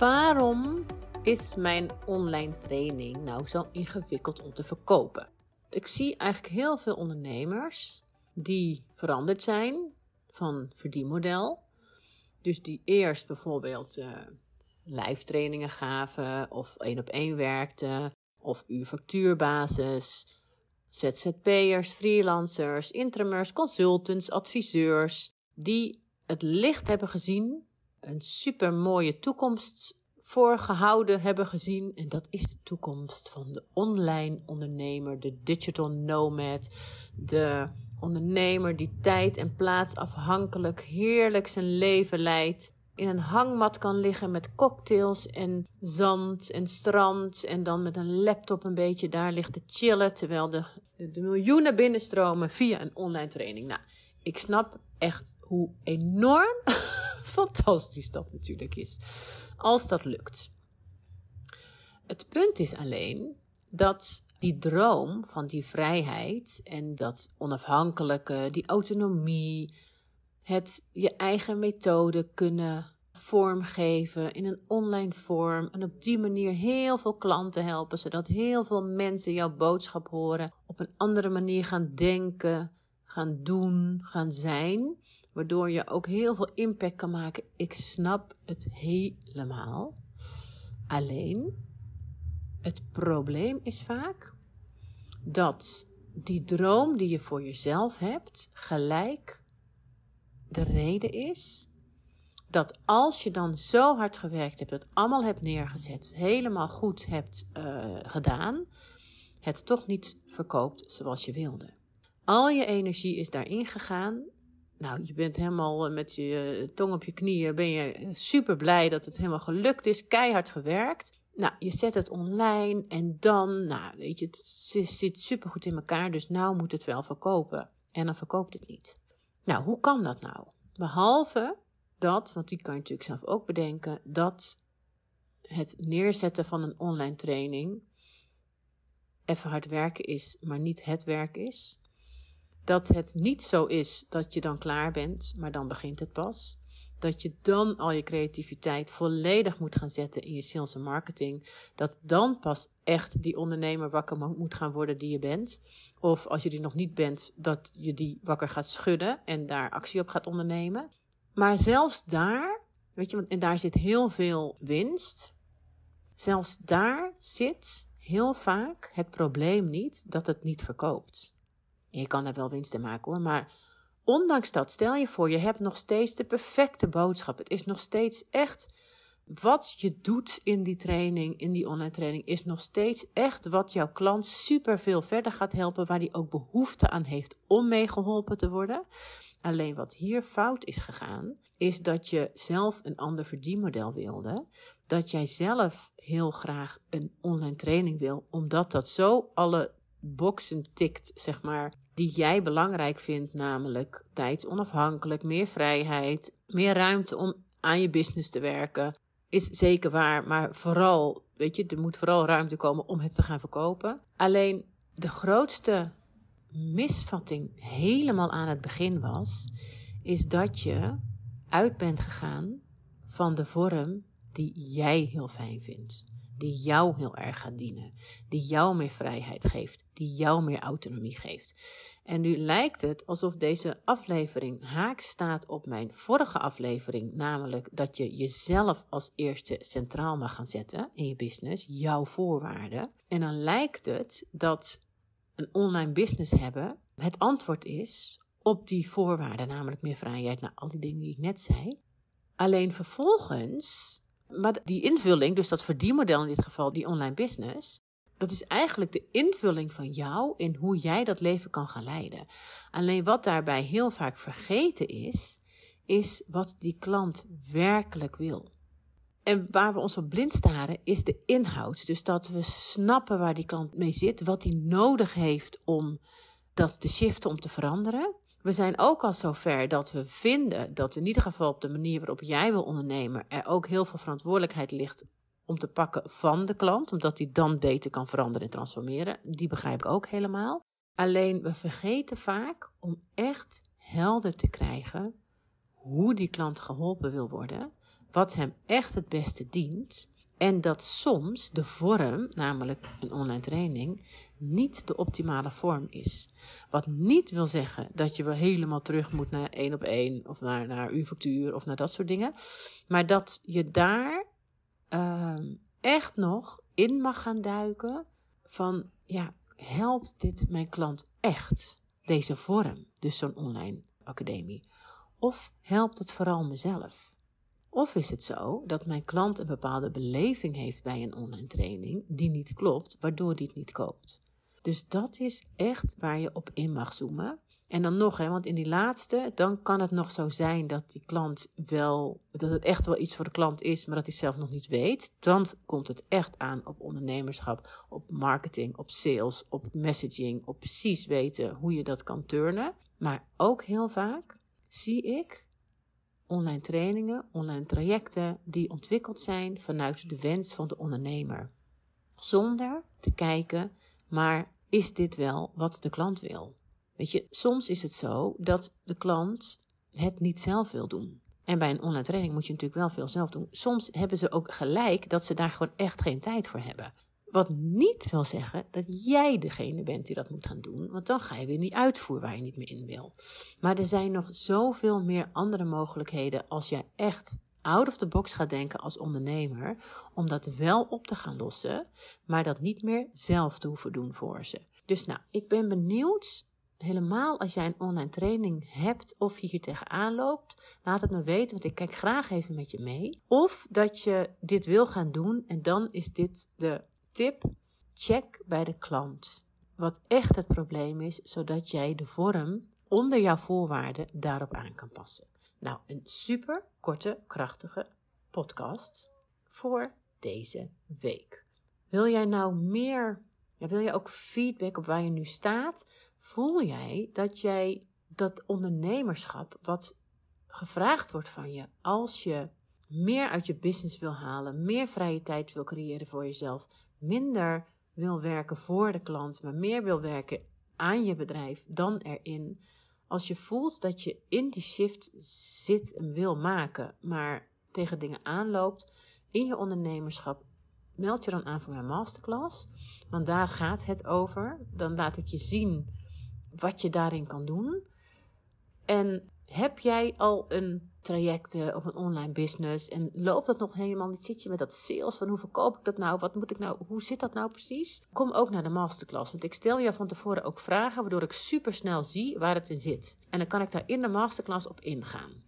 Waarom is mijn online training nou zo ingewikkeld om te verkopen? Ik zie eigenlijk heel veel ondernemers die veranderd zijn van verdienmodel. Dus die eerst bijvoorbeeld uh, live trainingen gaven of één op één werkten of uurfactuurbasis, ZZP'ers, freelancers, intramers, consultants, adviseurs die het licht hebben gezien, een super mooie toekomst voorgehouden hebben gezien. En dat is de toekomst van de online ondernemer, de digital nomad, de ondernemer die tijd en plaats afhankelijk heerlijk zijn leven leidt. In een hangmat kan liggen met cocktails en zand en strand. En dan met een laptop een beetje daar ligt te chillen. Terwijl de, de miljoenen binnenstromen via een online training. Nou, ik snap echt hoe enorm fantastisch dat natuurlijk is. Als dat lukt. Het punt is alleen dat die droom van die vrijheid en dat onafhankelijke, die autonomie, het je eigen methode kunnen vormgeven in een online vorm en op die manier heel veel klanten helpen, zodat heel veel mensen jouw boodschap horen, op een andere manier gaan denken, gaan doen, gaan zijn, waardoor je ook heel veel impact kan maken. Ik snap het helemaal. Alleen, het probleem is vaak dat die droom die je voor jezelf hebt, gelijk de reden is dat als je dan zo hard gewerkt hebt, het allemaal hebt neergezet, helemaal goed hebt uh, gedaan, het toch niet verkoopt zoals je wilde. Al je energie is daarin gegaan. Nou, je bent helemaal eh, met je eh, tong op je knieën, ben je super blij dat het helemaal gelukt is, keihard gewerkt. Nou, je zet het online en dan, nou, weet je, het zit super goed in elkaar, dus nou moet het wel verkopen. En dan verkoopt het niet. Nou, hoe kan dat nou? Behalve dat, want die kan je natuurlijk zelf ook bedenken, dat het neerzetten van een online training even hard werken is, maar niet het werk is. Dat het niet zo is dat je dan klaar bent, maar dan begint het pas. Dat je dan al je creativiteit volledig moet gaan zetten in je sales en marketing. Dat dan pas echt die ondernemer wakker moet gaan worden die je bent. Of als je die nog niet bent, dat je die wakker gaat schudden en daar actie op gaat ondernemen. Maar zelfs daar, weet je, en daar zit heel veel winst. Zelfs daar zit heel vaak het probleem niet dat het niet verkoopt. Je kan daar wel winst in maken hoor, maar ondanks dat, stel je voor, je hebt nog steeds de perfecte boodschap. Het is nog steeds echt wat je doet in die training, in die online training, is nog steeds echt wat jouw klant super veel verder gaat helpen, waar die ook behoefte aan heeft om mee geholpen te worden. Alleen wat hier fout is gegaan, is dat je zelf een ander verdienmodel wilde. Dat jij zelf heel graag een online training wil, omdat dat zo alle boxen tikt, zeg maar, die jij belangrijk vindt, namelijk tijdsonafhankelijk, meer vrijheid, meer ruimte om aan je business te werken, is zeker waar, maar vooral, weet je, er moet vooral ruimte komen om het te gaan verkopen. Alleen de grootste misvatting helemaal aan het begin was, is dat je uit bent gegaan van de vorm die jij heel fijn vindt die jou heel erg gaat dienen, die jou meer vrijheid geeft, die jou meer autonomie geeft. En nu lijkt het alsof deze aflevering haak staat op mijn vorige aflevering, namelijk dat je jezelf als eerste centraal mag gaan zetten in je business, jouw voorwaarden. En dan lijkt het dat een online business hebben het antwoord is op die voorwaarden, namelijk meer vrijheid, naar al die dingen die ik net zei. Alleen vervolgens maar die invulling, dus dat verdienmodel in dit geval, die online business, dat is eigenlijk de invulling van jou in hoe jij dat leven kan gaan leiden. Alleen wat daarbij heel vaak vergeten is, is wat die klant werkelijk wil. En waar we ons op blind staren is de inhoud. Dus dat we snappen waar die klant mee zit, wat hij nodig heeft om dat te shiften, om te veranderen. We zijn ook al zover dat we vinden dat in ieder geval op de manier waarop jij wil ondernemen, er ook heel veel verantwoordelijkheid ligt om te pakken van de klant, omdat die dan beter kan veranderen en transformeren. Die begrijp ik ook helemaal. Alleen we vergeten vaak om echt helder te krijgen hoe die klant geholpen wil worden, wat hem echt het beste dient. En dat soms de vorm, namelijk een online training, niet de optimale vorm is. Wat niet wil zeggen dat je wel helemaal terug moet naar één op één of naar, naar uw factuur of naar dat soort dingen. Maar dat je daar ehm, echt nog in mag gaan duiken van ja, helpt dit mijn klant echt? Deze vorm, dus zo'n online academie. Of helpt het vooral mezelf? Of is het zo dat mijn klant een bepaalde beleving heeft bij een online training die niet klopt, waardoor die het niet koopt? Dus dat is echt waar je op in mag zoomen. En dan nog, hè, want in die laatste, dan kan het nog zo zijn dat die klant wel, dat het echt wel iets voor de klant is, maar dat hij zelf nog niet weet. Dan komt het echt aan op ondernemerschap, op marketing, op sales, op messaging, op precies weten hoe je dat kan turnen. Maar ook heel vaak zie ik online trainingen, online trajecten die ontwikkeld zijn vanuit de wens van de ondernemer. Zonder te kijken, maar is dit wel wat de klant wil? Weet je, soms is het zo dat de klant het niet zelf wil doen. En bij een online training moet je natuurlijk wel veel zelf doen. Soms hebben ze ook gelijk dat ze daar gewoon echt geen tijd voor hebben. Wat niet wil zeggen dat jij degene bent die dat moet gaan doen, want dan ga je weer niet uitvoeren waar je niet meer in wil. Maar er zijn nog zoveel meer andere mogelijkheden als jij echt out of the box gaat denken als ondernemer, om dat wel op te gaan lossen, maar dat niet meer zelf te hoeven doen voor ze. Dus nou, ik ben benieuwd helemaal als jij een online training hebt of je hier tegenaan loopt, laat het me weten, want ik kijk graag even met je mee. Of dat je dit wil gaan doen en dan is dit de tip. Check bij de klant wat echt het probleem is, zodat jij de vorm onder jouw voorwaarden daarop aan kan passen. Nou, een super korte, krachtige podcast voor deze week. Wil jij nou meer, wil je ook feedback op waar je nu staat? Voel jij dat jij dat ondernemerschap wat gevraagd wordt van je als je meer uit je business wil halen, meer vrije tijd wil creëren voor jezelf, minder wil werken voor de klant, maar meer wil werken aan je bedrijf dan erin. Als je voelt dat je in die shift zit en wil maken, maar tegen dingen aanloopt in je ondernemerschap, meld je dan aan voor mijn masterclass. Want daar gaat het over. Dan laat ik je zien wat je daarin kan doen. En heb jij al een traject of een online business en loopt dat nog helemaal niet? Zit je met dat sales van hoe verkoop ik dat nou? Wat moet ik nou? Hoe zit dat nou precies? Kom ook naar de masterclass, want ik stel je van tevoren ook vragen waardoor ik super snel zie waar het in zit. En dan kan ik daar in de masterclass op ingaan.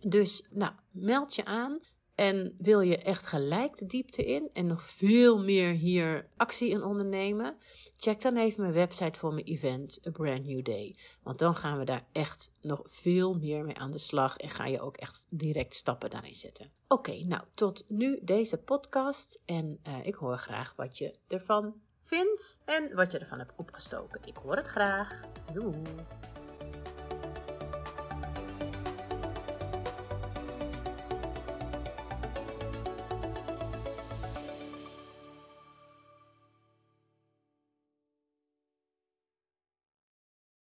Dus nou, meld je aan. En wil je echt gelijk de diepte in en nog veel meer hier actie in ondernemen? Check dan even mijn website voor mijn event, A Brand New Day. Want dan gaan we daar echt nog veel meer mee aan de slag en ga je ook echt direct stappen daarin zetten. Oké, nou tot nu deze podcast en uh, ik hoor graag wat je ervan vindt en wat je ervan hebt opgestoken. Ik hoor het graag. Doei!